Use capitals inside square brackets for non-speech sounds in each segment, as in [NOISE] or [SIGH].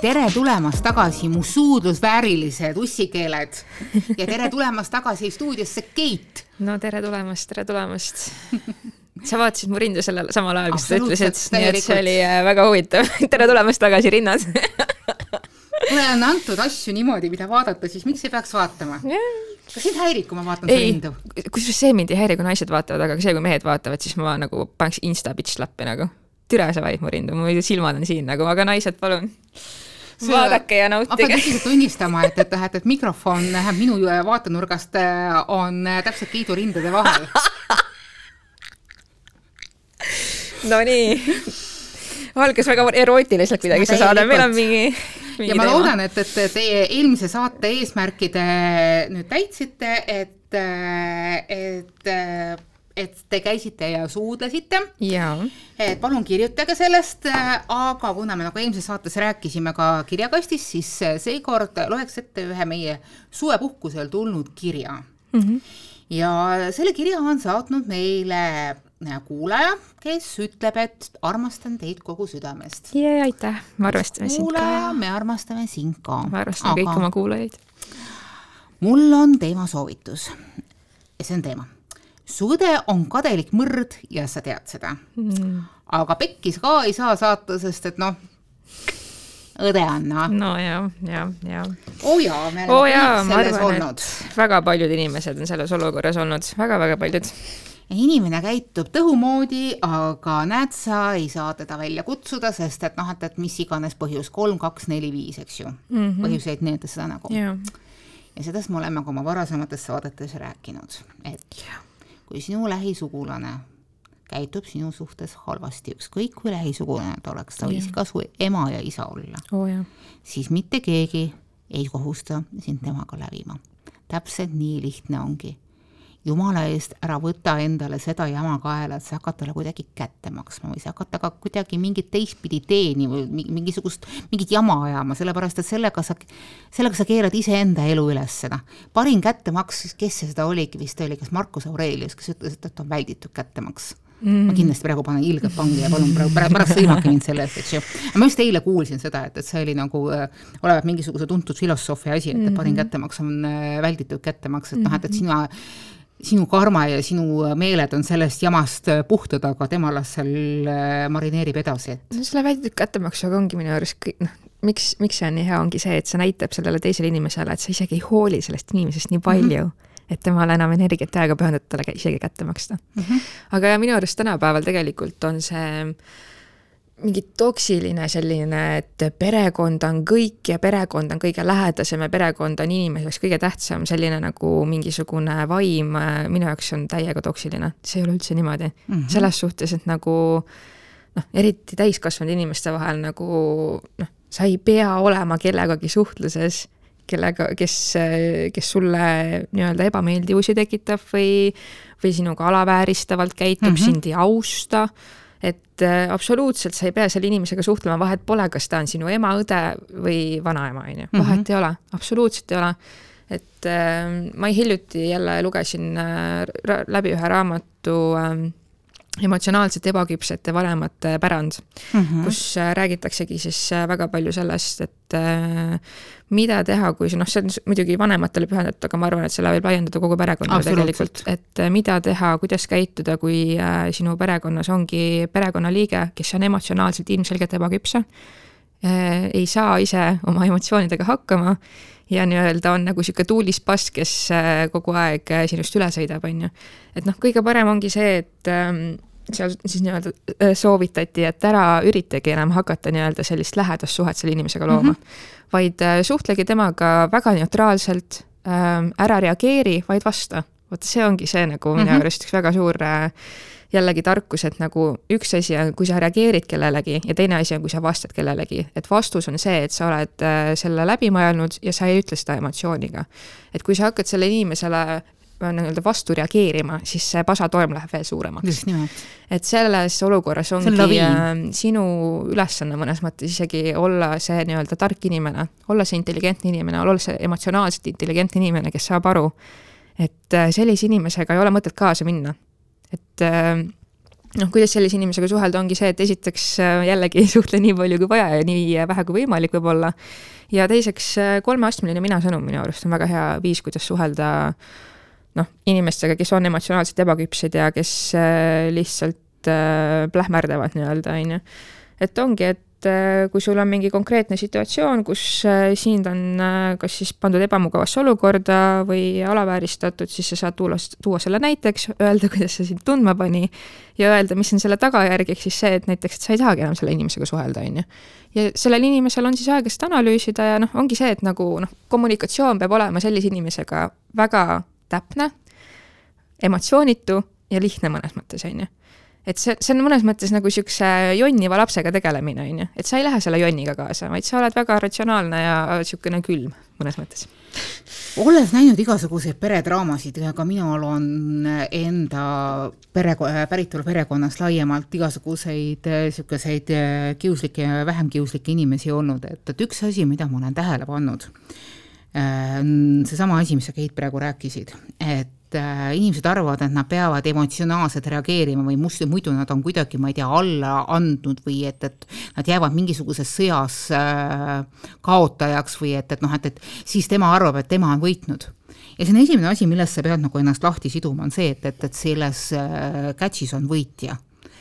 tere tulemast tagasi, mu suudlusväärilised ussikeeled ja tere tulemast tagasi stuudiosse, Keit. no tere tulemast, tere tulemast sa vaatasid mu rindu sellel samal ajal, kui sa ütlesid, nii et see oli äh, väga huvitav [LAUGHS] tere tulemast tagasi rinnad mulle on antud asju niimoodi, mida vaadata, siis miks ei peaks vaatama yeah.? kas sind häirib, kui ma vaatan su rindu? kusjuures see mind ei häiri, kui naised vaatavad, aga see, kui mehed vaatavad, siis ma nagu paneks insta bitch slap'i nagu. türa sa vaid mu rindu, mu silmad on siin nagu, aga naised, palun vaadake ja nautige. ma pean tõsiselt tunnistama, et, et, et, et mikrofon minu vaatenurgast äh, on äh, täpselt Keidu rindade vahel. [LAUGHS] Nonii, algas väga erootiliselt kuidagi see saade, meil on mingi ja ma loodan, et, et teie eelmise saate eesmärkide nüüd täitsite, et, et et te käisite ja suudlesite. et palun kirjutage sellest, aga kuna me nagu eelmises saates rääkisime ka kirjakastist, siis seekord loeks ette ühe meie suvepuhkusel tulnud kirja mm. -hmm. ja selle kirja on saatnud meile kuulaja, kes ütleb, et armastan teid kogu südamest. ja aitäh, me armastame sind ka. me armastame sind ka. me armastame Aga... kõiki oma kuulajaid. mul on teemasoovitus ja see on teema. Su õde on kadelik mõrd ja sa tead seda mm.. aga pekkis ka ei saa saata, sest et noh, õde on noh. no ja, ja, ja. oo jaa, me oleme oh jaa, selles olnud. väga paljud inimesed on selles olukorras olnud väga,, väga-väga paljud inimene käitub tõhumoodi, aga näed sa, ei saa teda välja kutsuda, sest et noh, et, et mis iganes põhjus, kolm, kaks, neli, viis, eks ju mm. -hmm. põhjuseid nimetas seda nagu yeah.. ja sellest me oleme ka oma varasemates saadetes rääkinud, et kui sinu lähisugulane käitub sinu suhtes halvasti, ükskõik kui lähisugulane ta oleks, ta võis ka su ema ja isa olla. Oh,, siis mitte keegi ei kohusta sind temaga lävima. täpselt nii lihtne ongi jumala eest ära võta endale seda jama kaela, et sa hakkad talle kuidagi kätte maksma või sa hakkad temaga kuidagi mingit teistpidi teeni või mingisugust, mingit jama ajama, sellepärast et sellega sa, sellega sa keerad iseenda elu üles seda. parim kättemaks, kes see seda oligi, vist oli kas Marcus Aurelius, kes ütles, et on välditud kättemaks Mm. ma kindlasti praegu panen ilgelt vangi ja palun praegu pärast sõimake mind selle eest, eks ju. ma just eile kuulsin seda, et, et see oli nagu äh, olevat mingisuguse tuntud filosoofi asi, et, et parim mm-hmm. kättemaks on äh, välditud kättemaks, et noh, et, et sina sinu karma ja sinu meeled on sellest jamast puhtad, aga tema las seal äh, marineerib edasi, et. no selle välditud kättemaksuga ongi minu arust kõik, noh, miks, miks see on nii hea, ongi see, et see näitab sellele teisele inimesele, et sa isegi ei hooli sellest inimesest nii palju mm. -hmm et temale enam energiat ja aega pühendada talle isegi kätte maksta mm. -hmm. aga minu arust tänapäeval tegelikult on see äh, mingi toksiline selline, et perekond on kõik ja perekond on kõige lähedasem ja perekond on inimese jaoks kõige tähtsam, selline nagu mingisugune vaim minu jaoks on täiega toksiline, see ei ole üldse niimoodi mm. -hmm. selles suhtes, et nagu noh, eriti täiskasvanud inimeste vahel nagu noh, sa ei pea olema kellegagi suhtluses, kellega, kes, kes sulle nii-öelda ebameeldivusi tekitab või, või sinuga alavääristavalt käitub mm, -hmm. sind ei austa et äh, absoluutselt sa ei pea selle inimesega suhtlema, vahet pole, kas ta on sinu ema, õde või vanaema, on ju, vahet mm -hmm. ei ole, absoluutselt ei ole. et äh, ma hiljuti jälle lugesin äh, läbi ühe raamatu äh, emotsionaalselt ebaküpsete vanemate pärand mm, -hmm. kus äh, räägitaksegi siis äh, väga palju sellest, et äh, mida teha, kui see noh, see on muidugi vanematele pühendatud, aga ma arvan, et selle võib laiendada kogu perekonnale tegelikult, et mida teha, kuidas käituda, kui sinu perekonnas ongi perekonnaliige, kes on emotsionaalselt ilmselgelt ebaküpsa, ei saa ise oma emotsioonidega hakkama ja nii-öelda on nagu niisugune tuulispass, kes kogu aeg sinust üle sõidab, on ju. et noh, kõige parem ongi see, et ähm, seal siis nii-öelda äh, soovitati, et ära üritage enam hakata nii-öelda sellist lähedast suhet selle inimesega looma mm, -hmm. vaid äh, suhtlege temaga väga neutraalselt, ähm, ära reageeri, vaid vasta. vot see ongi see nagu minu mhm. arust mm -hmm. üks väga suur äh, jällegi tarkus, et nagu üks asi on, kui sa reageerid kellelegi ja teine asi on, kui sa vastad kellelegi. et vastus on see, et sa oled selle läbi mõelnud ja sa ei ütle seda emotsiooniga. et kui sa hakkad selle inimesele nii-öelda vastu reageerima, siis see pasatoorm läheb veel suuremaks. just nimelt. et selles olukorras ongi äh, sinu ülesanne mõnes mõttes isegi olla see nii-öelda tark inimene, olla see intelligentne inimene, olla see emotsionaalselt intelligentne inimene, kes saab aru, et äh, sellise inimesega ei ole mõtet kaasa minna. et äh, noh, kuidas sellise inimesega suhelda, ongi see, et esiteks äh, jällegi [LAUGHS] suhtle nii palju kui vaja ja nii vähe kui võimalik võib-olla. ja teiseks, äh, kolmeastmeline mina-sõnum minu arust on väga hea viis, kuidas suhelda noh, inimestega, kes on emotsionaalselt ebaküpsed ja kes äh, lihtsalt plähmerdavad nii-öelda, on ju. et ongi, et äh, kui sul on mingi konkreetne situatsioon, kus äh, sind on äh, kas siis pandud ebamugavasse olukorda või alavääristatud, siis sa saad tuua, tuua selle näiteks, öelda, kuidas see sind tundma pani ja öelda, mis on selle tagajärg, ehk siis see, et näiteks, et sa ei tahagi enam selle inimesega suhelda, on ju. ja sellel inimesel on siis aega seda analüüsida ja noh, ongi see, et nagu noh, kommunikatsioon peab olema sellise inimesega väga täpne, emotsioonitu ja lihtne mõnes mõttes, on ju. Et see, see on mõnes mõttes nagu niisuguse jonniva lapsega tegelemine, on ju, et sa ei lähe selle jonniga kaasa, vaid sa oled väga ratsionaalne ja niisugune külm mõnes mõttes. olles näinud igasuguseid peredraamasid ka minul on enda pere, päritolu perekonnast laiemalt igasuguseid niisuguseid kiuslikke ja vähem kiuslikke inimesi olnud, et, et üks asi, mida ma olen tähele pannud, on seesama asi, mis sa, Keit, praegu rääkisid, et et äh, inimesed arvavad, et nad peavad emotsionaalselt reageerima või must, muidu nad on kuidagi, ma ei tea, alla andnud või et, et nad jäävad mingisuguses sõjas äh, kaotajaks või et, et noh, et, et siis tema arvab, et tema on võitnud. ja see on esimene asi, millest sa pead nagu ennast lahti siduma, on see, et, et, et selles äh, catch'is on võitja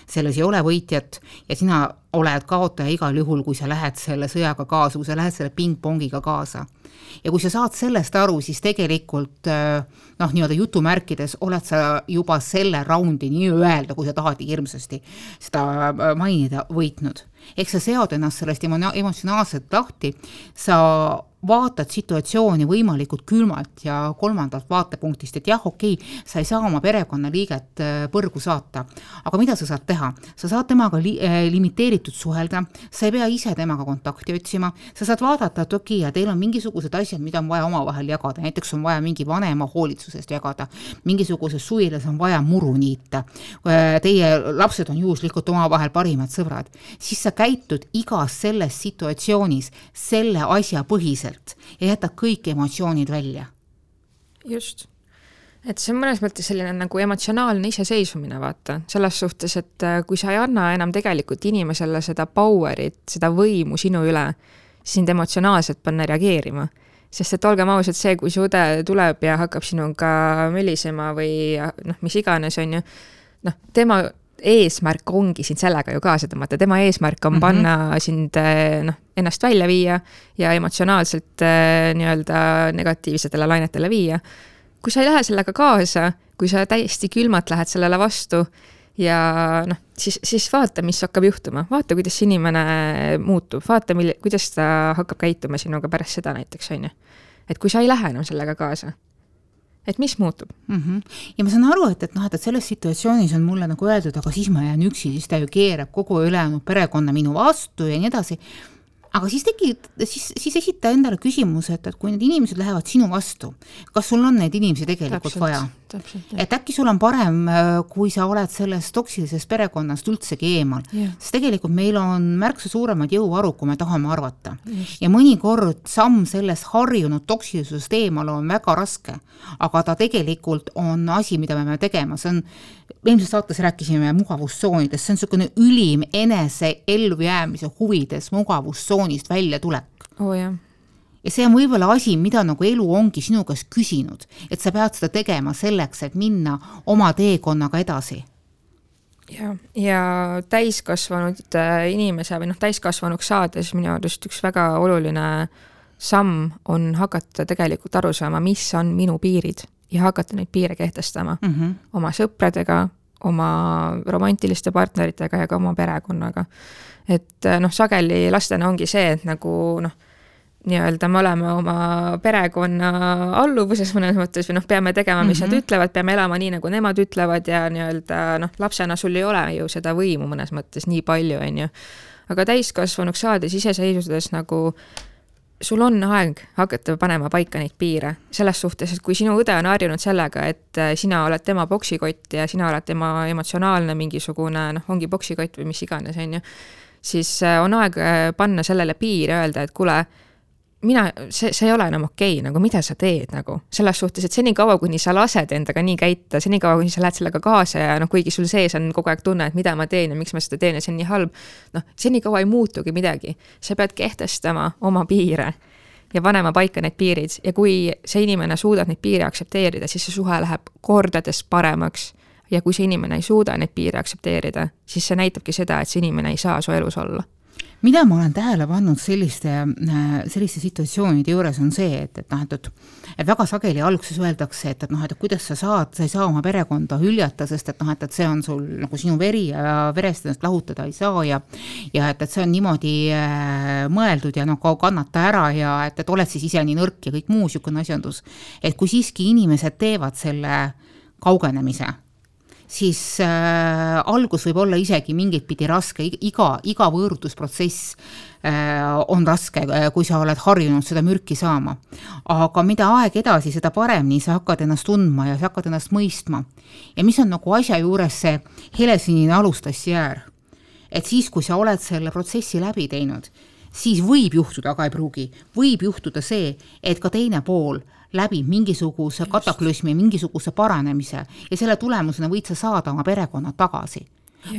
selles ei ole võitjat ja sina oled kaotaja igal juhul, kui sa lähed selle sõjaga kaasa, kui sa lähed selle pingpongiga kaasa ja kui sa saad sellest aru, siis tegelikult äh, noh, nii-öelda jutumärkides oled sa juba selle raundi nii-öelda, kui sa tahad hirmsasti seda äh, mainida, võitnud. ehk sa sead ennast sellest emotsionaalselt lahti, sa vaatad situatsiooni võimalikult külmalt ja kolmandalt vaatepunktist, et jah, okei okay,, sa ei saa oma perekonnaliiget äh, põrgu saata, aga mida sa saad teha? sa saad temaga li-, äh, limiteeritud suhelda, sa ei pea ise temaga kontakti otsima, sa saad vaadata, et okei okay,, ja teil on mingisugused asjad, mida on vaja omavahel jagada, näiteks on vaja mingi vanema hoolitsusest jagada, mingisuguses suvilas on vaja muru niita, äh, teie lapsed on juhuslikult omavahel parimad sõbrad, siis sa käitud igas selles situatsioonis selle asja põhiselt, päriselt ja jätab kõik emotsioonid välja. just. et see on mõnes mõttes selline nagu emotsionaalne iseseisvumine, vaata, selles suhtes, et äh, kui sa ei anna enam tegelikult inimesele seda power'it, seda võimu sinu üle, sind emotsionaalselt panna reageerima sest et olgem ausad, see, kui su õde tuleb ja hakkab sinuga mölisema või noh, mis iganes, on ju, noh, tema eesmärk ongi sind sellega ju kaasa tõmmata, tema eesmärk on mm -hmm. panna sind eh, noh, ennast välja viia ja emotsionaalselt eh, nii-öelda negatiivsetele lainetele viia. kui sa ei lähe sellega kaasa, kui sa täiesti külmalt lähed sellele vastu ja noh, siis, siis vaata, mis hakkab juhtuma, vaata, kuidas see inimene muutub, vaata, mille, kuidas ta hakkab käituma sinuga pärast seda näiteks, on ju. et kui sa ei lähe enam sellega kaasa et mis muutub mm. -hmm. ja ma saan aru, et, et noh, et, et selles situatsioonis on mulle nagu öeldud, aga siis ma jään üksi, siis ta ju keerab kogu ülejäänud perekonna minu vastu ja nii edasi aga siis tekib, siis, siis esita endale küsimuse, et, et kui need inimesed lähevad sinu vastu, kas sul on neid inimesi tegelikult täpselt, vaja? et äkki sul on parem, äh, kui sa oled sellest toksilisest perekonnast üldsegi eemal, sest tegelikult meil on märksa suuremad jõuvarud, kui me tahame arvata. ja mõnikord samm sellest harjunud toksilisusest eemale on väga raske, aga ta tegelikult on asi, mida me peame tegema, see on, eelmises saates rääkisime mugavustsoonidest, see on niisugune ülim enese ellujäämise huvides mugavustsoonist väljatulek. Oh,. ja see on võib-olla asi, mida nagu elu ongi sinu käest küsinud, et sa pead seda tegema selleks, et minna oma teekonnaga edasi. Ja, ja täiskasvanud inimese või noh, täiskasvanuks saades minu arust üks väga oluline samm on hakata tegelikult aru saama, mis on minu piirid ja hakata neid piire kehtestama mm -hmm. oma sõpradega, oma romantiliste partneritega ja ka oma perekonnaga. et noh, sageli lastena ongi see, et nagu noh, nii-öelda me oleme oma perekonna alluvuses mõnes mõttes või noh, peame tegema, mis mm -hmm. nad mhm. ütlevad, peame elama nii, nagu nemad ütlevad ja nii-öelda noh, lapsena sul ei ole ju seda võimu mõnes mõttes nii palju, on ju. aga täiskasvanuks saades, iseseisvudes nagu sul on aeg hakata panema paika neid piire, selles suhtes, et kui sinu õde on harjunud sellega, et äh, sina oled tema poksikott ja sina oled tema emotsionaalne mingisugune noh, ongi poksikott või mis iganes, on ju, siis äh, on aeg äh, panna sellele piir ja öelda, et kuule, mina, see, see ei ole enam okei okay,, nagu mida sa teed nagu selles suhtes, et senikaua, kuni sa lased endaga nii käita, senikaua, kuni sa lähed sellega kaasa ja noh, kuigi sul sees on kogu aeg tunne, et mida ma teen ja miks ma seda teen ja see on nii halb. noh, senikaua ei muutugi midagi, sa pead kehtestama oma piire ja panema paika need piirid ja kui see inimene suudab neid piire aktsepteerida, siis see suhe läheb kordades paremaks. ja kui see inimene ei suuda neid piire aktsepteerida, siis see näitabki seda, et see inimene ei saa su elus olla mida ma olen tähele pannud selliste, äh, selliste situatsioonide juures, on see, et, et noh, et, et et väga sageli alguses öeldakse, et, et noh, et kuidas sa saad, sa ei saa oma perekonda hüljata, sest et noh, et, et see on sul nagu sinu veri ja verest ennast lahutada ei saa ja ja et, et see on niimoodi äh, mõeldud ja noh, kannata ära ja et, et oled siis ise nii nõrk ja kõik muu niisugune asjandus. et kui siiski inimesed teevad selle kaugenemise siis äh, algus võib olla isegi mingit pidi raske, iga, iga võõrutusprotsess äh, on raske, äh, kui sa oled harjunud seda mürki saama. aga mida aeg edasi, seda paremini sa hakkad ennast tundma ja sa hakkad ennast mõistma. ja mis on nagu asja juures see helesinine alustassiäär, et siis, kui sa oled selle protsessi läbi teinud, siis võib juhtuda, aga ei pruugi, võib juhtuda see, et ka teine pool läbib mingisuguse kataklüsmi, mingisuguse paranemise ja selle tulemusena võid sa saada oma perekonna tagasi.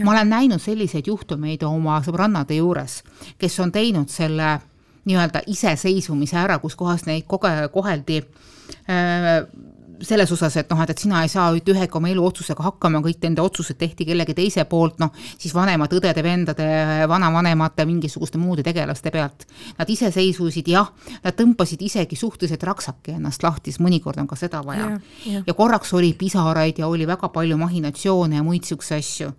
ma olen näinud selliseid juhtumeid oma sõbrannade juures, kes on teinud selle nii-öelda iseseisvumise ära, kus kohas neid koge-, koheldi äh, selles osas, et noh, et, et sina ei saa mitte ühegi oma eluotsusega hakkama, kõik nende otsused tehti kellegi teise poolt, noh, siis vanemate õdede-vendade, vanavanemate, mingisuguste muude tegelaste pealt. Nad iseseisvusid, jah, nad tõmbasid isegi suhteliselt raksaki ennast lahti, sest mõnikord on ka seda vaja. Ja, ja korraks oli pisaraid ja oli väga palju mahinatsioone ja muid niisuguseid asju.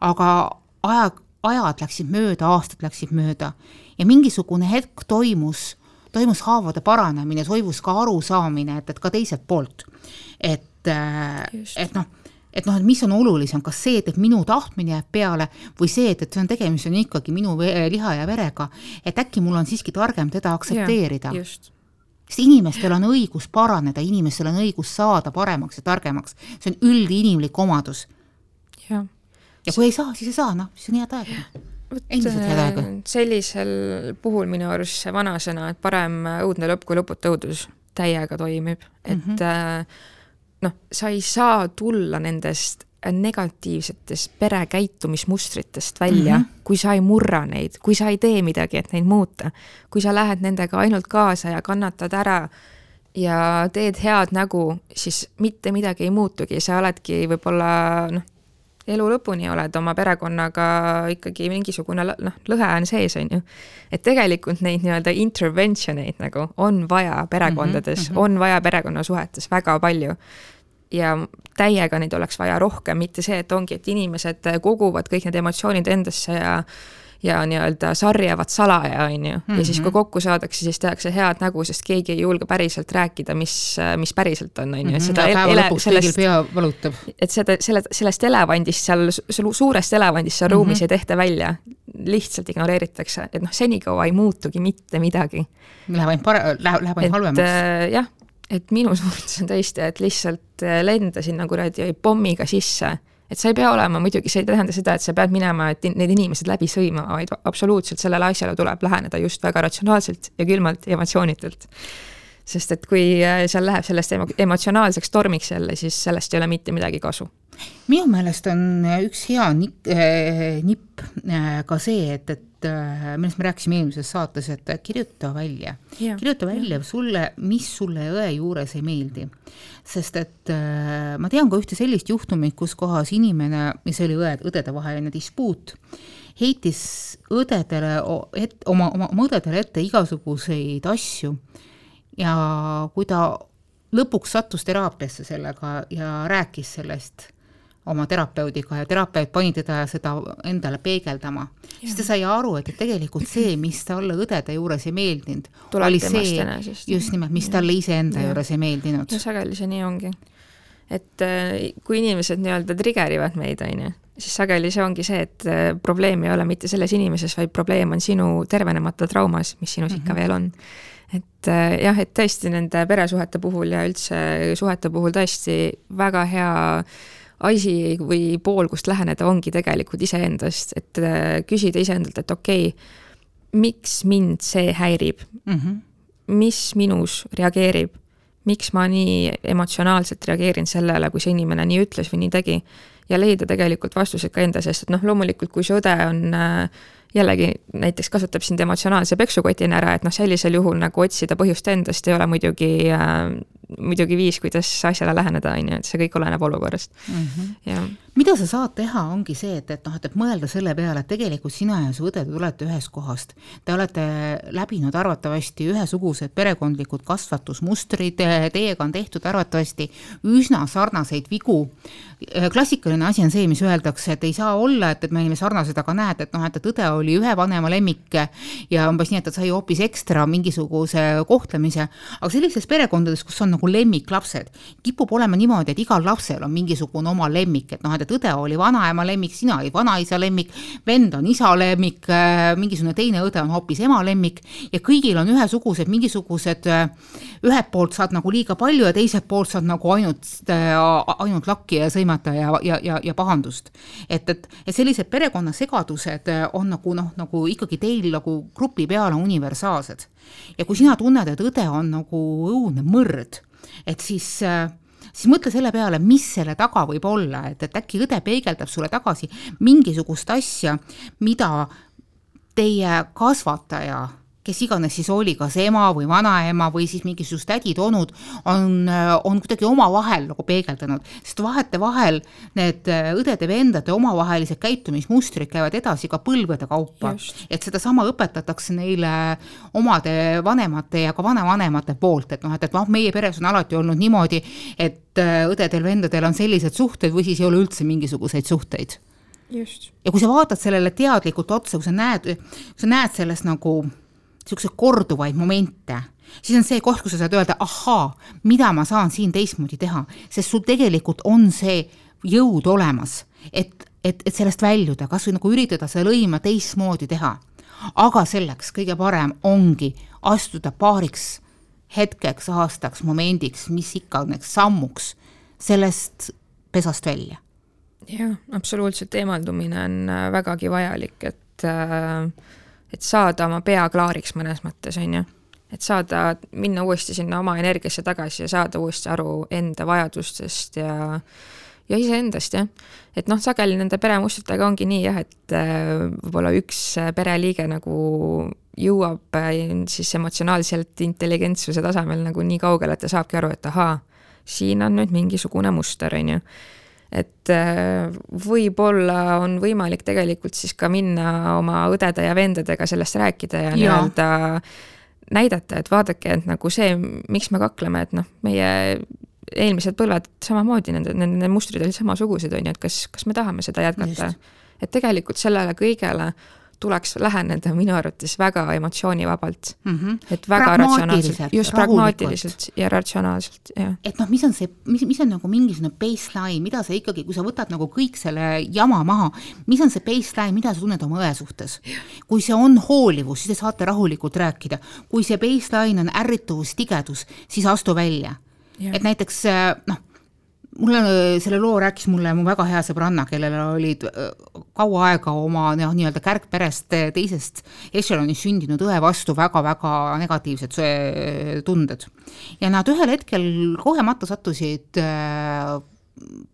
aga aeg, ajad läksid mööda, aastad läksid mööda ja mingisugune hetk toimus toimus haavade paranemine, toimus ka arusaamine, et, et ka teiselt poolt. et, et noh, et noh, et mis on olulisem, kas see, et, et minu tahtmine jääb peale või see, et, et see on tegemist on ikkagi minu liha ja verega, et äkki mul on siiski targem teda aktsepteerida. sest inimestel on õigus paraneda, inimestel on õigus saada paremaks ja targemaks, see on üldinimlik omadus. ja kui ei saa, siis ei saa, noh, siis on head aega Äh, sellisel puhul minu arust see vanasõna, et parem õudne lõpp kui lõputu õudus täiega toimib, et mm -hmm. noh, sa ei saa tulla nendest negatiivsetest perekäitumismustritest välja mm, -hmm. kui sa ei murra neid, kui sa ei tee midagi, et neid muuta. kui sa lähed nendega ainult kaasa ja kannatad ära ja teed head nägu, siis mitte midagi ei muutugi, sa oledki võib-olla noh, elu lõpuni oled oma perekonnaga ikkagi mingisugune noh, lõhe on sees, on ju. et tegelikult neid nii-öelda intervention eid nagu on vaja perekondades mm, -hmm. on vaja perekonnasuhetes väga palju ja täiega neid oleks vaja rohkem, mitte see, et ongi, et inimesed koguvad kõik need emotsioonid endasse ja ja nii-öelda sarjavad salaja, on ju. ja siis, kui mhm. kokku saadakse, siis tehakse head nägu, sest keegi ei julge päriselt rääkida, mis, mis päriselt on, on ju, et mhm. seda ele, sellest, pea valutab. et seda, selle, sellest elevandist seal, suurest elevandist seal mm -hmm. ruumis ei tehta välja, lihtsalt ignoreeritakse, et noh, senikaua ei muutugi mitte midagi. Läheb ainult pare-, läheb, läheb ainult halvemaks. Äh, jah, et minu suhtes [LAUGHS] on tõesti, et lihtsalt äh, lenda sinna kuradi pommiga sisse et sa ei pea olema, muidugi see ei tähenda seda, et sa pead minema, et need inimesed läbi sõimama, vaid absoluutselt sellele asjale tuleb läheneda just väga ratsionaalselt ja külmalt ja emotsioonitult. sest et kui äh, seal läheb sellest emo emotsionaalseks tormiks jälle, siis sellest ei ole mitte midagi kasu. minu meelest on üks hea nipp äh,, nipp äh, ka see, et, et Äh, millest me rääkisime eelmises saates, et kirjuta välja, kirjuta välja ja. sulle, mis sulle õe juures ei meeldi. sest et äh, ma tean ka ühte sellist juhtumit, kus kohas inimene, see oli õed, õdedevaheline dispuut, heitis õdedele et, oma, oma, oma õdedele ette igasuguseid asju ja kui ta lõpuks sattus teraapiasse sellega ja rääkis sellest oma terapeudiga ja terapeut pani teda seda endale peegeldama, siis ta sai aru, et, tegelikult see, mis talle õdede juures ei meeldinud, oli see, just nimelt, mis talle iseenda juures ei meeldinud. ja sageli see nii ongi. et äh, kui inimesed nii-öelda trigerivad meid, on ju, siis sageli see ongi see, et äh, probleem ei ole mitte selles inimeses, vaid probleem on sinu tervenemata traumas, mis sinus mm -hmm. ikka mhm. veel on et äh, jah, et tõesti nende peresuhete puhul ja üldse suhete puhul tõesti väga hea asi või pool, kust läheneda, ongi tegelikult iseendast, et äh, küsida iseendalt, et okei okay,, miks mind see häirib mm? -hmm. mis minus reageerib, miks ma nii emotsionaalselt reageerin sellele, kui see inimene nii ütles või nii tegi. ja leida tegelikult vastused ka enda seest, et noh, loomulikult kui see õde on äh, jällegi näiteks kasutab sind emotsionaalse peksukotina ära, et noh, sellisel juhul nagu otsida põhjust endast ei ole muidugi äh, muidugi viis, kuidas asjale läheneda, on ju, et see kõik oleneb olukorrast mm. -hmm. Mida sa saad teha, ongi see, et, et noh, et, et mõelda selle peale, et tegelikult sina ja su õde, te tulete ühest kohast. Te olete läbinud arvatavasti ühesugused perekondlikud kasvatusmustrid, teiega on tehtud arvatavasti üsna sarnaseid vigu. klassikaline asi on see, mis öeldakse, et ei saa olla, et, et me olime sarnased, aga näed, et noh, et, et õde oli ühe vanema lemmik ja umbes nii, et ta sai hoopis ekstra mingisuguse kohtlemise. aga sellistes perekondades, kus on nagu lemmiklapsed, kipub olema niimoodi, et igal lapsel on mingisugune oma lemmik, et noh, et, et õde oli vanaema lemmik, sina olid vanaisa lemmik, vend on isa lemmik, äh, mingisugune teine õde on hoopis ema lemmik ja kõigil on ühesugused mingisugused, äh, ühelt poolt saad nagu liiga palju ja teiselt poolt saad nagu ainult, äh, ainult lakki ja sõimata ja, ja, ja, ja pahandust. et, et, et sellised perekonnasegadused on nagu noh, nagu ikkagi teil nagu grupi peale universaalsed. ja kui sina tunned, et õde on nagu õudne mõrd, et siis äh, siis mõtle selle peale, mis selle taga võib olla, et, et äkki õde peegeldab sulle tagasi mingisugust asja, mida teie kasvataja kes iganes siis oli, kas ema või vanaema või siis mingisugused tädid-onud, on, on kuidagi omavahel nagu peegeldanud, sest vahetevahel need õdede-vendade omavahelised käitumismustrid käivad edasi ka põlvede kaupa. et sedasama õpetatakse neile omade vanemate ja ka vanavanemate poolt, et noh, et, et noh, meie peres on alati olnud niimoodi, et õdedel-vendadel on sellised suhted või siis ei ole üldse mingisuguseid suhteid just. ja kui sa vaatad sellele teadlikult otsa, kui sa näed, sa näed selles nagu niisuguseid korduvaid momente, siis on see koht, kus sa saad öelda, ahaa, mida ma saan siin teistmoodi teha, sest sul tegelikult on see jõud olemas, et, et, et sellest väljuda, kas või nagu üritada seda lõima teistmoodi teha. aga selleks kõige parem ongi astuda paariks hetkeks, aastaks, momendiks, mis iganes sammuks sellest pesast välja. jah, absoluutselt eemaldumine on äh, vägagi vajalik, et äh, et saada oma pea klaariks mõnes mõttes, on ju. et saada, minna uuesti sinna oma energiasse tagasi ja saada uuesti aru enda vajadustest ja ja iseendast jah, et noh, sageli nende peremustritega ongi nii jah, et äh, võib-olla üks pereliige nagu jõuab äh, siis emotsionaalselt intelligentsuse tasemel nagu nii kaugele, et ta saabki aru, et ahaa, siin on nüüd mingisugune muster, on ju et äh, võib-olla on võimalik tegelikult siis ka minna oma õdede ja vendadega sellest rääkida ja, ja. nii-öelda näidata, et vaadake, et nagu see, miks me kakleme, et noh, meie eelmised põlved samamoodi, nende, nende mustrid olid samasugused, on ju, et kas, kas me tahame seda jätkata. et tegelikult sellele kõigele tuleks läheneda minu arvates väga emotsioonivabalt mm. -hmm. et väga ratsionaalselt, just pragmaatiliselt ja ratsionaalselt, jah. et noh, mis on see, mis, mis on nagu mingisugune baseline, mida sa ikkagi, kui sa võtad nagu kõik selle jama maha, mis on see baseline, mida sa tunned oma õe suhtes? kui see on hoolivus, siis te saate rahulikult rääkida. kui see baseline on ärrituvus, tigedus, siis astu välja. et näiteks noh mulle, selle loo rääkis mulle mu väga hea sõbranna, kellel olid äh, kaua aega oma noh, nii-öelda kärgperest teisest ešelonist sündinud õe vastu väga-väga negatiivsed äh, tunded. ja nad ühel hetkel kogemata sattusid äh,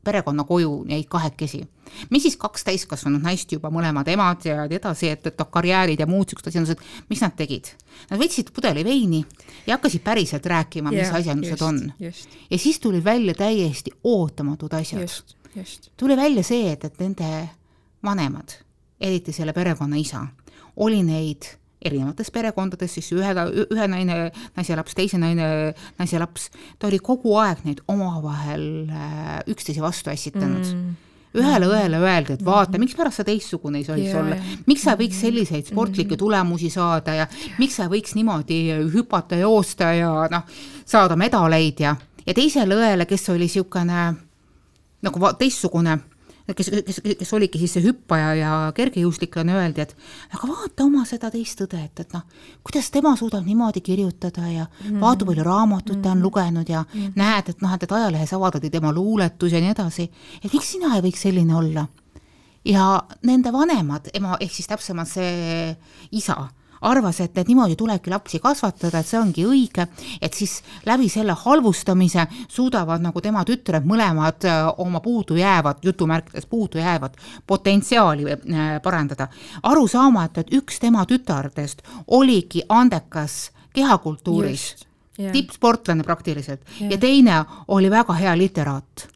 perekonnakoju jäid kahekesi. mis siis kaks täiskasvanud naist juba, mõlemad emad ja edasi, et, et noh, karjäärid ja muud siuksed asjandused, mis nad tegid? Nad võtsid pudeli veini ja hakkasid päriselt rääkima, mis yeah, asjandused just, on. ja siis tulid välja täiesti ootamatud asjad. tuli välja see, et, et nende vanemad, eriti selle perekonna isa, oli neid erinevates perekondades, siis ühe, ühe naine, naise laps, teise naine, naise laps, ta oli kogu aeg neid omavahel äh, üksteise vastu ässitanud. Mm. Ühele õele öeldi, et vaata, mikspärast sa teistsugune ei tohiks olla, miks sa võiks selliseid sportlikke tulemusi saada ja miks sa võiks niimoodi hüpata, joosta ja noh, saada medaleid ja, ja teisele õele, kes oli niisugune nagu teistsugune kes, kes, kes oligi siis see hüppaja ja kergejõustiklane, öeldi, et aga vaata oma seda teist õde, et, et noh, kuidas tema suudab niimoodi kirjutada ja mm vaata, palju raamatut ta on mhm. lugenud ja mm näed, et noh, et, et ajalehes avaldati tema luuletus ja nii edasi, et miks sina ei võiks selline olla. ja nende vanemad, ema ehk siis täpsemalt see isa, arvas, et, et niimoodi tulebki lapsi kasvatada, et see ongi õige, et siis läbi selle halvustamise suudavad nagu tema tütred mõlemad äh, oma puudujäävat, jutumärkides puudujäävat potentsiaali äh, parandada. aru saamata, et üks tema tütardest oligi andekas kehakultuuris, tippsportlane praktiliselt yeah. ja teine oli väga hea literaat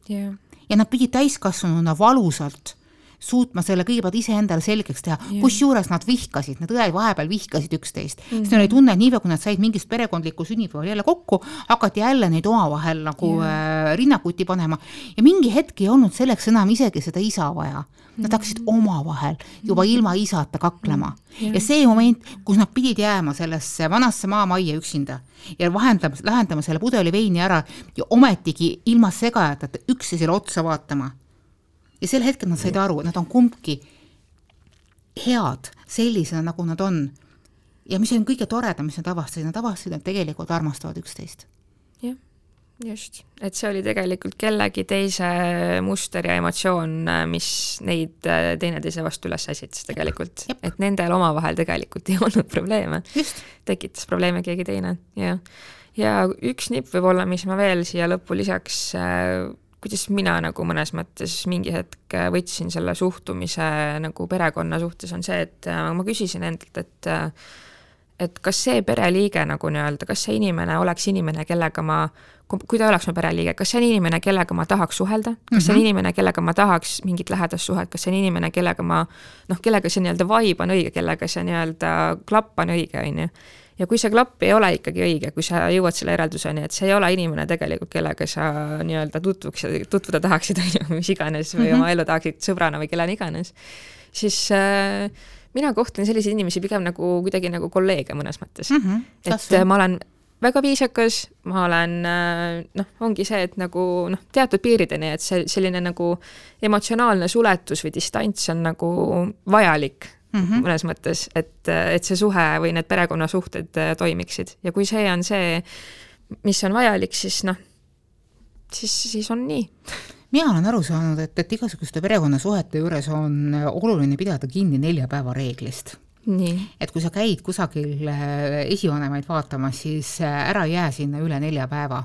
ja nad pidid täiskasvanuna valusalt suutma selle kõigepealt iseendale selgeks teha, kusjuures nad vihkasid, need õed vahepeal vihkasid üksteist mm, -hmm. sest neil oli tunne, et niipea kui nad said mingist perekondliku sünnipäeval jälle kokku, hakati jälle neid omavahel nagu äh, rinnakuti panema ja mingi hetk ei olnud selleks enam isegi seda isa vaja. Nad hakkasid mhm. omavahel juba mhm. ilma isata kaklema yeah. ja see moment, kus nad pidid jääma sellesse vanasse maamajja üksinda ja vahendama, lahendama selle pudeli veini ära ja ometigi ilma segajateta üksteisele otsa vaatama ja sel hetkel nad said aru, et nad on kumbki head sellisena, nagu nad on. ja mis on kõige toredam, mis nad avastasid, nad avastasid, et tegelikult armastavad üksteist. jah, just, et see oli tegelikult kellegi teise muster ja emotsioon, mis neid äh, teineteise vastu üles ässitas tegelikult, et nendel omavahel tegelikult ei olnud probleeme. tekitas probleeme keegi teine, jah. ja üks nipp võib-olla, mis ma veel siia lõppu lisaks äh, kuidas mina nagu mõnes mõttes mingi hetk võtsin selle suhtumise nagu perekonna suhtes, on see, et äh, ma küsisin endalt, et äh, et kas see pereliige nagu nii-öelda, kas see inimene oleks inimene, kellega ma, kui ta oleks mu pereliige, kas see on inimene, kellega ma tahaks suhelda, kas mm -hmm. see on mhm. inimene, kellega ma tahaks mingit lähedast suhet, kas see on inimene, kellega ma noh, kellega see nii-öelda vibe on õige, kellega see nii-öelda klapp on õige, on ju ja kui see klapp ei ole ikkagi õige, kui sa jõuad selle järelduseni, et see ei ole inimene tegelikult, kellega sa nii-öelda tutvuks, tutvuda tahaksid, [LAUGHS] on ju, mis iganes või mm -hmm. oma elu tahaksid sõbrana või kellena iganes, siis äh, mina kohtlen selliseid inimesi pigem nagu kuidagi nagu kolleege mõnes mõttes mm. -hmm. et äh, ma olen väga viisakas, ma olen äh, noh, ongi see, et nagu noh, teatud piirideni, et see selline nagu emotsionaalne suletus või distants on nagu vajalik mm -hmm. mõnes mõttes, et, et see suhe või need perekonnasuhted äh, toimiksid. Ja kui see on see, mis on vajalik, siis noh, siis, siis on nii. Mina olen aru saanud, et, et igasuguste perekonnasuhete juures on oluline pidada kinni nelja päeva reeglist et kui sa käid kusagil äh, esivanemaid vaatamas, siis äh, ära jää sinna üle nelja päeva.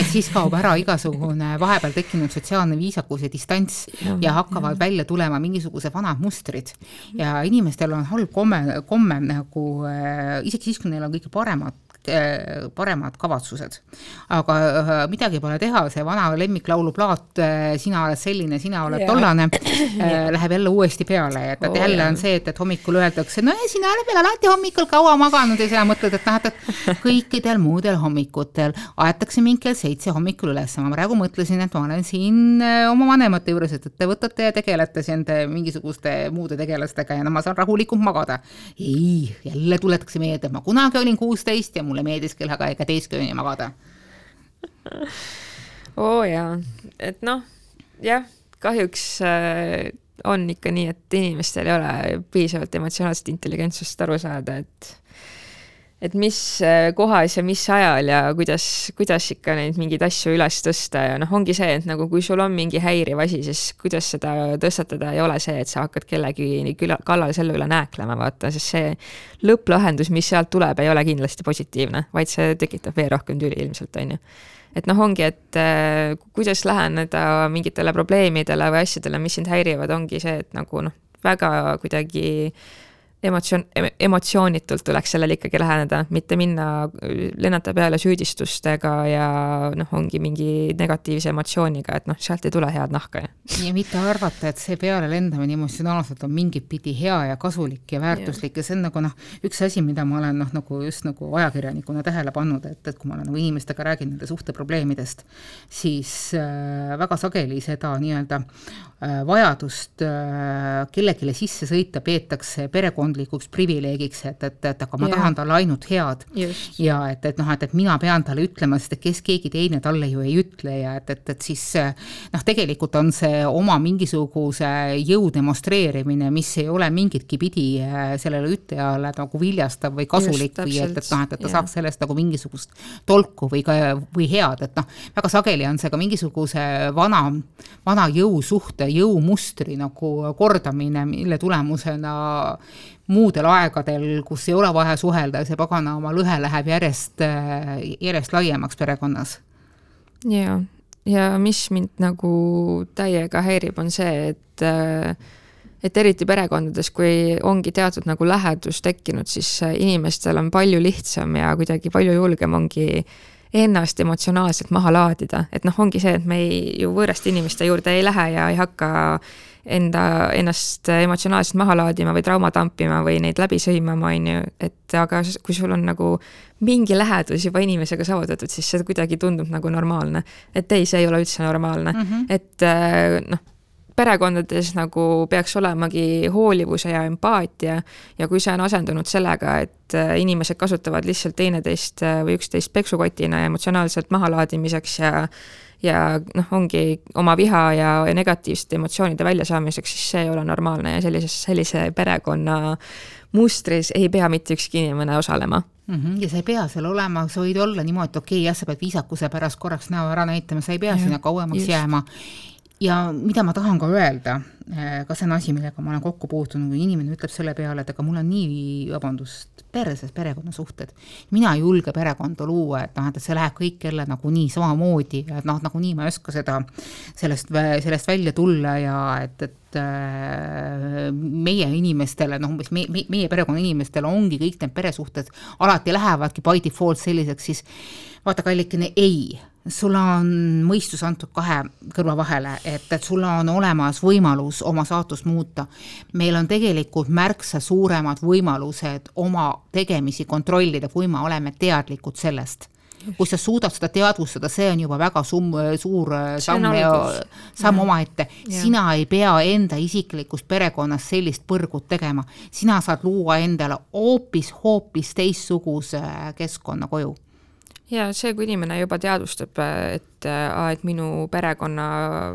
et siis kaob ära igasugune vahepeal tekkinud sotsiaalne viisakus ja distants ja, ja hakkavad ja. välja tulema mingisugused vanad mustrid. ja inimestel on halb komme, komme nagu äh, isegi siis, kui neil on kõige paremad paremad kavatsused. aga äh, midagi pole teha, see vana lemmiklauluplaat äh, Sina oled selline, sina oled tollane läheb jälle uuesti peale, et, et jälle on see, et, et hommikul öeldakse, no sina oled veel alati hommikul kaua maganud. Ja sina mõtled, et noh, et, et kõikidel muudel hommikutel aetakse mind kell seitse hommikul üles, ma praegu mõtlesin, et ma olen siin oma vanemate juures, et, et te võtate ja tegelete siin mingisuguste muude tegelastega ja no ma saan rahulikult magada. ei, jälle tuletatakse meelde, et ma kunagi olin kuusteist ja mul mulle meeldis kella kaheteistkümneni magada. [LAUGHS] oo jaa, et noh, jah, kahjuks äh, on ikka nii, et inimestel ei ole piisavalt emotsionaalset intelligentsust aru saada, et et mis äh, kohas ja mis ajal ja kuidas, kuidas ikka neid mingeid asju üles tõsta ja noh, ongi see, et nagu kui sul on mingi häiriv asi, siis kuidas seda tõstatada ei ole see, et sa hakkad kellegi kallal selle üle nääklema, vaata, sest see lõpplahendus, mis sealt tuleb, ei ole kindlasti positiivne, vaid see tekitab veel rohkem tüli ilmselt, on ju. et noh, ongi, et äh, kuidas läheneda mingitele probleemidele või asjadele, mis sind häirivad, ongi see, et nagu noh, väga kuidagi äh, emotsioon, emotsioonitult tuleks sellele ikkagi läheneda, mitte minna, lennata peale süüdistustega ja noh, ongi mingi negatiivse emotsiooniga, et noh, sealt ei tule head nahka. ja mitte arvata, et see pealelendamine emotsionaalselt on mingit pidi hea ja kasulik ja väärtuslik ja, see on nagu noh, üks asi, mida ma olen noh, nagu just nagu ajakirjanikuna tähele pannud, et, et kui ma olen nagu inimestega rääkinud nende suhteprobleemidest, siis äh, väga sageli seda nii-öelda äh, vajadust äh, kellelegi sisse sõita peetakse perekond ühiskondlikuks privileegiks, et, et, et aga ma yeah. tahan talle ainult head. ja et, et noh, et, et mina pean talle ütlema, sest et kes keegi teine talle ju ei ütle ja et, et, et siis noh, tegelikult on see oma mingisuguse jõu demonstreerimine, mis ei ole mingitki pidi äh, sellele ütlejale nagu viljastav või kasulik Just, või et, et noh, et, et ta yeah. saaks sellest nagu mingisugust tolku või ka, või head, et noh, väga sageli on see ka mingisuguse vana, vana jõusuhte, jõumustri nagu kordamine, mille tulemusena muudel aegadel, kus ei ole vaja suhelda ja see pagana oma lõhe läheb järjest, järjest laiemaks perekonnas. jaa, ja mis mind nagu täiega häirib, on see, et et eriti perekondades, kui ongi teatud nagu lähedus tekkinud, siis inimestel on palju lihtsam ja kuidagi palju julgem ongi ennast emotsionaalselt maha laadida, et noh, ongi see, et me ei, ju võõraste inimeste juurde ei lähe ja ei hakka enda, ennast emotsionaalselt maha laadima või trauma tampima või neid läbi sõimama, on ju, et aga kui sul on nagu mingi lähedus juba inimesega saavutatud, siis see kuidagi tundub nagu normaalne. et ei, see ei ole üldse normaalne mm, -hmm. et noh perekondades nagu peaks olemagi hoolivuse ja empaatia ja kui see on asendunud sellega, et äh, inimesed kasutavad lihtsalt teineteist äh, või üksteist peksukotina emotsionaalselt mahalaadimiseks ja ja noh, ongi oma viha ja negatiivsete emotsioonide väljasaamiseks, siis see ei ole normaalne ja sellises, sellise perekonna mustris ei pea mitte ükski inimene osalema mm. -hmm. ja sa ei pea seal olema, sa võid olla niimoodi, et okei okay,, jah, sa pead viisakuse pärast korraks näo ära näitama, sa ei pea ja, sinna kauemaks just. jääma ja mida ma tahan ka öelda, ka see on asi, millega ma olen kokku puutunud, kui inimene ütleb selle peale, et aga mul on nii, vabandust, perses perekonnasuhted. mina ei julge perekonda luua, et noh, et see läheb kõik jälle nagunii samamoodi et noh, nagunii ma ei oska seda, sellest, sellest välja tulla ja et, et äh, meie inimestele, noh umbes meie, meie perekonna inimestele ongi kõik need peresuhted alati lähevadki by default selliseks, siis vaata, kallikene, ei sul on mõistus antud kahe kõrva vahele, et, et sul on olemas võimalus oma saatust muuta. meil on tegelikult märksa suuremad võimalused oma tegemisi kontrollida, kui me oleme teadlikud sellest. kui sa suudad seda teadvustada, see on juba väga sum-, suur samm, samm omaette. sina ei pea enda isiklikust perekonnast sellist põrgut tegema, sina saad luua endale hoopis, hoopis teistsuguse keskkonna koju ja see, kui inimene juba teadvustab, et, et minu perekonna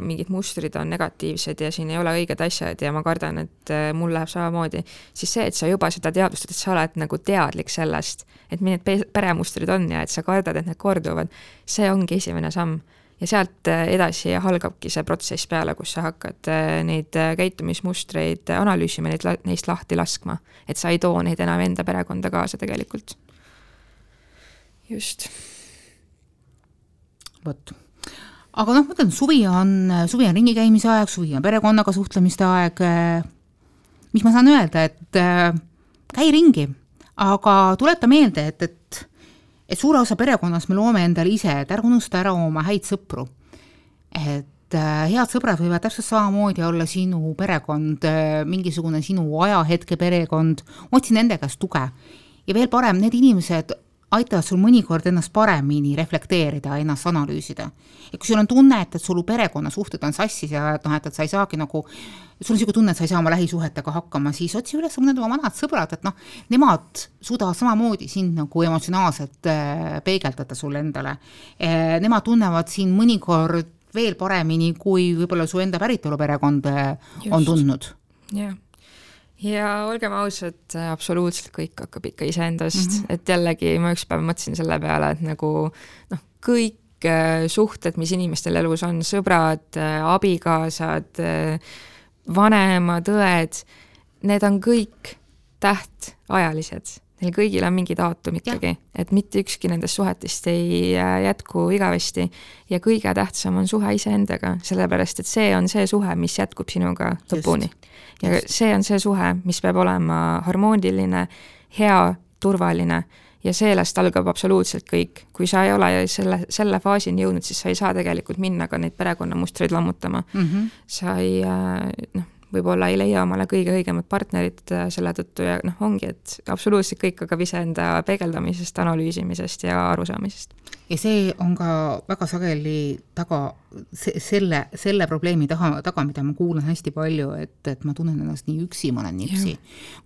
mingid mustrid on negatiivsed ja siin ei ole õiged asjad ja ma kardan, et mul läheb samamoodi, siis see, et sa juba seda teadvustad, et sa oled nagu teadlik sellest, et millised peremustrid on ja et sa kardad, et need korduvad, see ongi esimene samm ja sealt edasi algabki see protsess peale, kus sa hakkad neid käitumismustreid analüüsima, neid, neist lahti laskma. et sa ei too neid enam enda perekonda kaasa tegelikult just. vot aga noh, ma ütlen, suvi on, suvi on ringi käimise aeg, suvi on perekonnaga suhtlemiste aeg. mis ma saan öelda, et äh, käi ringi, aga tuleta meelde, et, et, et suure osa perekonnast me loome endale ise, et ärge unusta ära oma häid sõpru. et äh, head sõbrad võivad täpselt samamoodi olla sinu perekond, äh, mingisugune sinu ajahetke perekond, otsi nende käest tuge. ja veel parem, need inimesed aitavad sul mõnikord ennast paremini reflekteerida, ennast analüüsida. ja kui sul on tunne, et, et sul perekonnasuhted on sassis ja et noh, et, et sa ei saagi nagu, sul on niisugune tunne, et sa ei saa oma lähisuhetega hakkama, siis otsi üles mõned oma vanad sõbrad, et noh, nemad suudavad samamoodi sind nagu emotsionaalselt äh, peegeldada sulle endale e,. Nemad tunnevad sind mõnikord veel paremini, kui võib-olla su enda päritoluperekond äh, on tundnud. jah yeah ja olgem ausad, absoluutselt kõik hakkab ikka iseendast mm, -hmm. et jällegi ma üks päev mõtlesin selle peale, et nagu noh, kõik äh, suhted, mis inimestel elus on, sõbrad, äh, abikaasad, äh, vanemad, õed, need on kõik tähtajalised. Neil kõigil on mingi daatum ikkagi, et mitte ükski nendest suhetest ei jätku igavesti ja kõige tähtsam on suhe iseendaga, sellepärast et see on see suhe, mis jätkub sinuga lõpuni ja see on see suhe, mis peab olema harmooniline, hea, turvaline ja sellest algab absoluutselt kõik. kui sa ei ole selle, selle faasini jõudnud, siis sa ei saa tegelikult minna ka neid perekonnamustreid lammutama mm. -hmm. sa ei äh, noh, võib-olla ei leia omale kõige õigemat partnerit äh, selle tõttu ja noh, ongi, et absoluutselt kõik hakkab iseenda peegeldamisest, analüüsimisest ja arusaamisest. ja see on ka väga sageli taga, selle, selle probleemi taha, taga, mida ma kuulan hästi palju, et, et ma tunnen ennast nii üksi, ma olen nii üksi.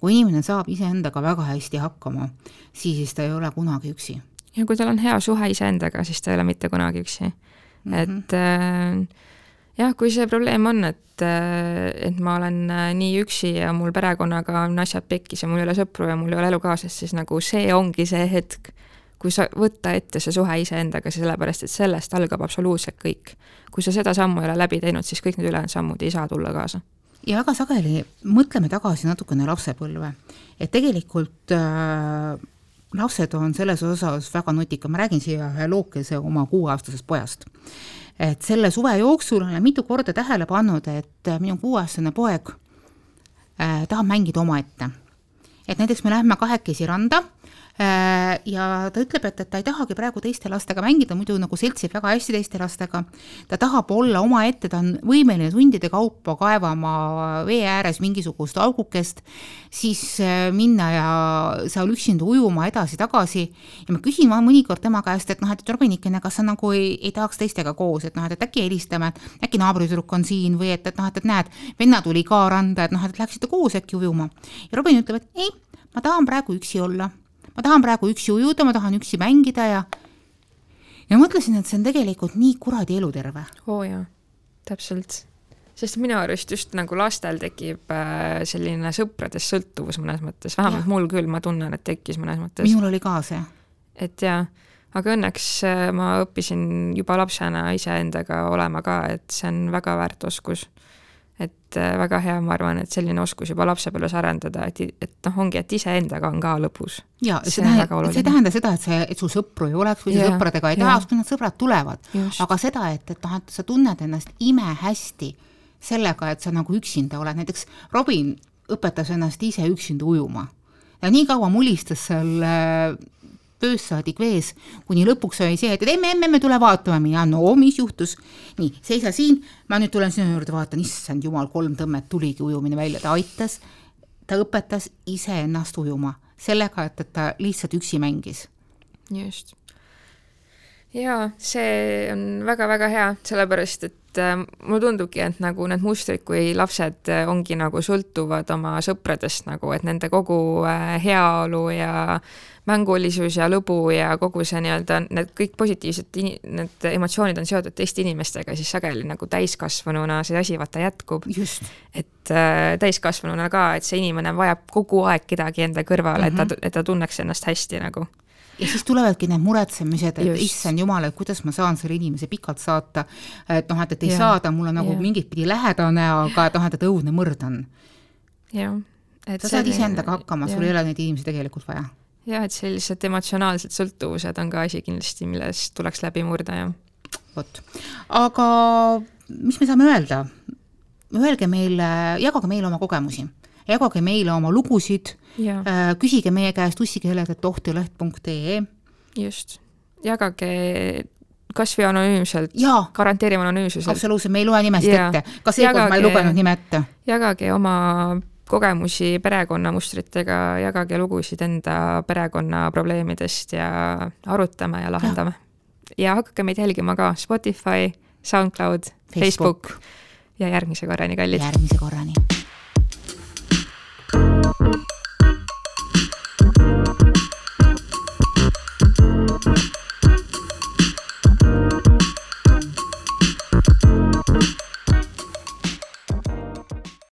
kui inimene saab iseendaga väga hästi hakkama, siis ta ei ole kunagi üksi. ja kui tal on hea suhe iseendaga, siis ta ei ole mitte kunagi üksi mm. -hmm. et äh, jah, kui see probleem on, et, et ma olen äh, nii üksi ja mul perekonnaga on asjad pekkis ja mul ei ole sõpru ja mul ei ole elukaaslast, siis nagu see ongi see hetk, kui sa võtta ette see suhe iseendaga, sellepärast et sellest algab absoluutselt kõik. kui sa seda sammu ei ole läbi teinud, siis kõik need ülejäänud sammud ei saa tulla kaasa ja väga sageli mõtleme tagasi natukene lapsepõlve. et tegelikult äh, lapsed on selles osas väga nutikad, ma räägin siia ühe lookese oma kuueaastasest pojast. Et selle suve jooksul olen mitu korda tähele pannud, et minu kuueaastane poeg äh, tahab mängida omaette. et näiteks me lähme kahekesi randa Äh, ja ta ütleb, et, et ta ei tahagi praegu teiste lastega mängida, muidu nagu seltsib väga hästi teiste lastega. ta tahab olla omaette, ta on võimeline tundide kaupa kaevama vee ääres mingisugust augukest, siis äh, minna ja seal üksinda ujuma edasi-tagasi. ja ma küsin mõnikord tema käest, et noh, et Robinike, kas sa nagu ei, ei tahaks teistega koos, et noh, et äkki helistame, äkki naabritüdruk on siin või et, et noh, et, et näed, venna tuli ka randa, et noh, et läheksite koos äkki ujuma. ja Robin ütleb, et ei, ma tahan praegu üksi olla ma tahan praegu üksi ujuda, ma tahan üksi mängida ja ja mõtlesin, et see on tegelikult nii kuradi eluterve. oo oh, jaa, täpselt. sest minu arust just nagu lastel tekib äh, selline sõpradest sõltuvus mõnes mõttes, vähemalt ja. mul küll, ma tunnen, et tekkis mõnes mõttes. minul oli ka see. et jaa, aga õnneks äh, ma õppisin juba lapsena iseendaga olema ka, et see on väga väärt oskus et äh, väga hea, ma arvan, et selline oskus juba lapsepõlves arendada, et, et noh, ongi, et iseendaga on ka lõbus. ja see, see tähendab, see ei tähenda seda, et see, et sul sõpru ei oleks või sa sõpradega ei tahaks, kui need sõbrad tulevad, aga seda, et, et noh, et sa tunned ennast imehästi sellega, et sa nagu üksinda oled, näiteks Robin õpetas ennast ise üksinda ujuma. Ja nii kaua mulistas seal äh, pöössaadik vees, kuni lõpuks oli see, et emme, emme, emme, tule vaatama, mina, no mis juhtus. nii, seisa siin, ma nüüd tulen sinu juurde, vaatan, issand jumal, kolm tõmmet tuligi ujumine välja, ta aitas, ta õpetas iseennast ujuma sellega, et, et ta lihtsalt üksi mängis. just. Jaa, see on väga-väga hea, sellepärast et äh, mulle tundubki, et nagu need mustrid, kui lapsed äh, ongi nagu sõltuvad oma sõpradest nagu, et nende kogu äh, heaolu ja mängulisus ja lõbu ja kogu see nii-öelda need kõik positiivsed, need emotsioonid on seotud teiste inimestega, siis sageli nagu täiskasvanuna see asi vaata jätkub. et äh, täiskasvanuna ka, et see inimene vajab kogu aeg kedagi enda kõrvale mm, -hmm. et ta, mhm. et ta tunneks ennast hästi nagu ja siis tulevadki need muretsemised, et Just. issand jumal, et kuidas ma saan selle inimese pikalt saata. et noh, et, et ei ja. saada, mul on nagu mingit pidi lähedane, aga et noh, et, et õudne mõrd on. jah. sa saad iseendaga hakkama, sul ei ole neid inimesi tegelikult vaja jah, et sellised emotsionaalsed sõltuvused on ka asi kindlasti, millest tuleks läbi murda, jah. vot, aga mis me saame öelda? Öelge meile, jagage meile oma kogemusi, jagage meile oma lugusid, äh, küsige meie käest ussikeeled.ohtileht.ee. just, jagage kas või anonüümselt, garanteerime anonüümsuse. absoluutselt, me ei loe nimest ja. ette, ka seekord ma ei lugenud nime ette. jagage oma kogemusi perekonnamustritega, jagage lugusid enda perekonna probleemidest ja arutame ja lahendame. ja hakake meid jälgima ka Spotify, SoundCloud, Facebook, Facebook ja järgmise korrani, kallid. järgmise korrani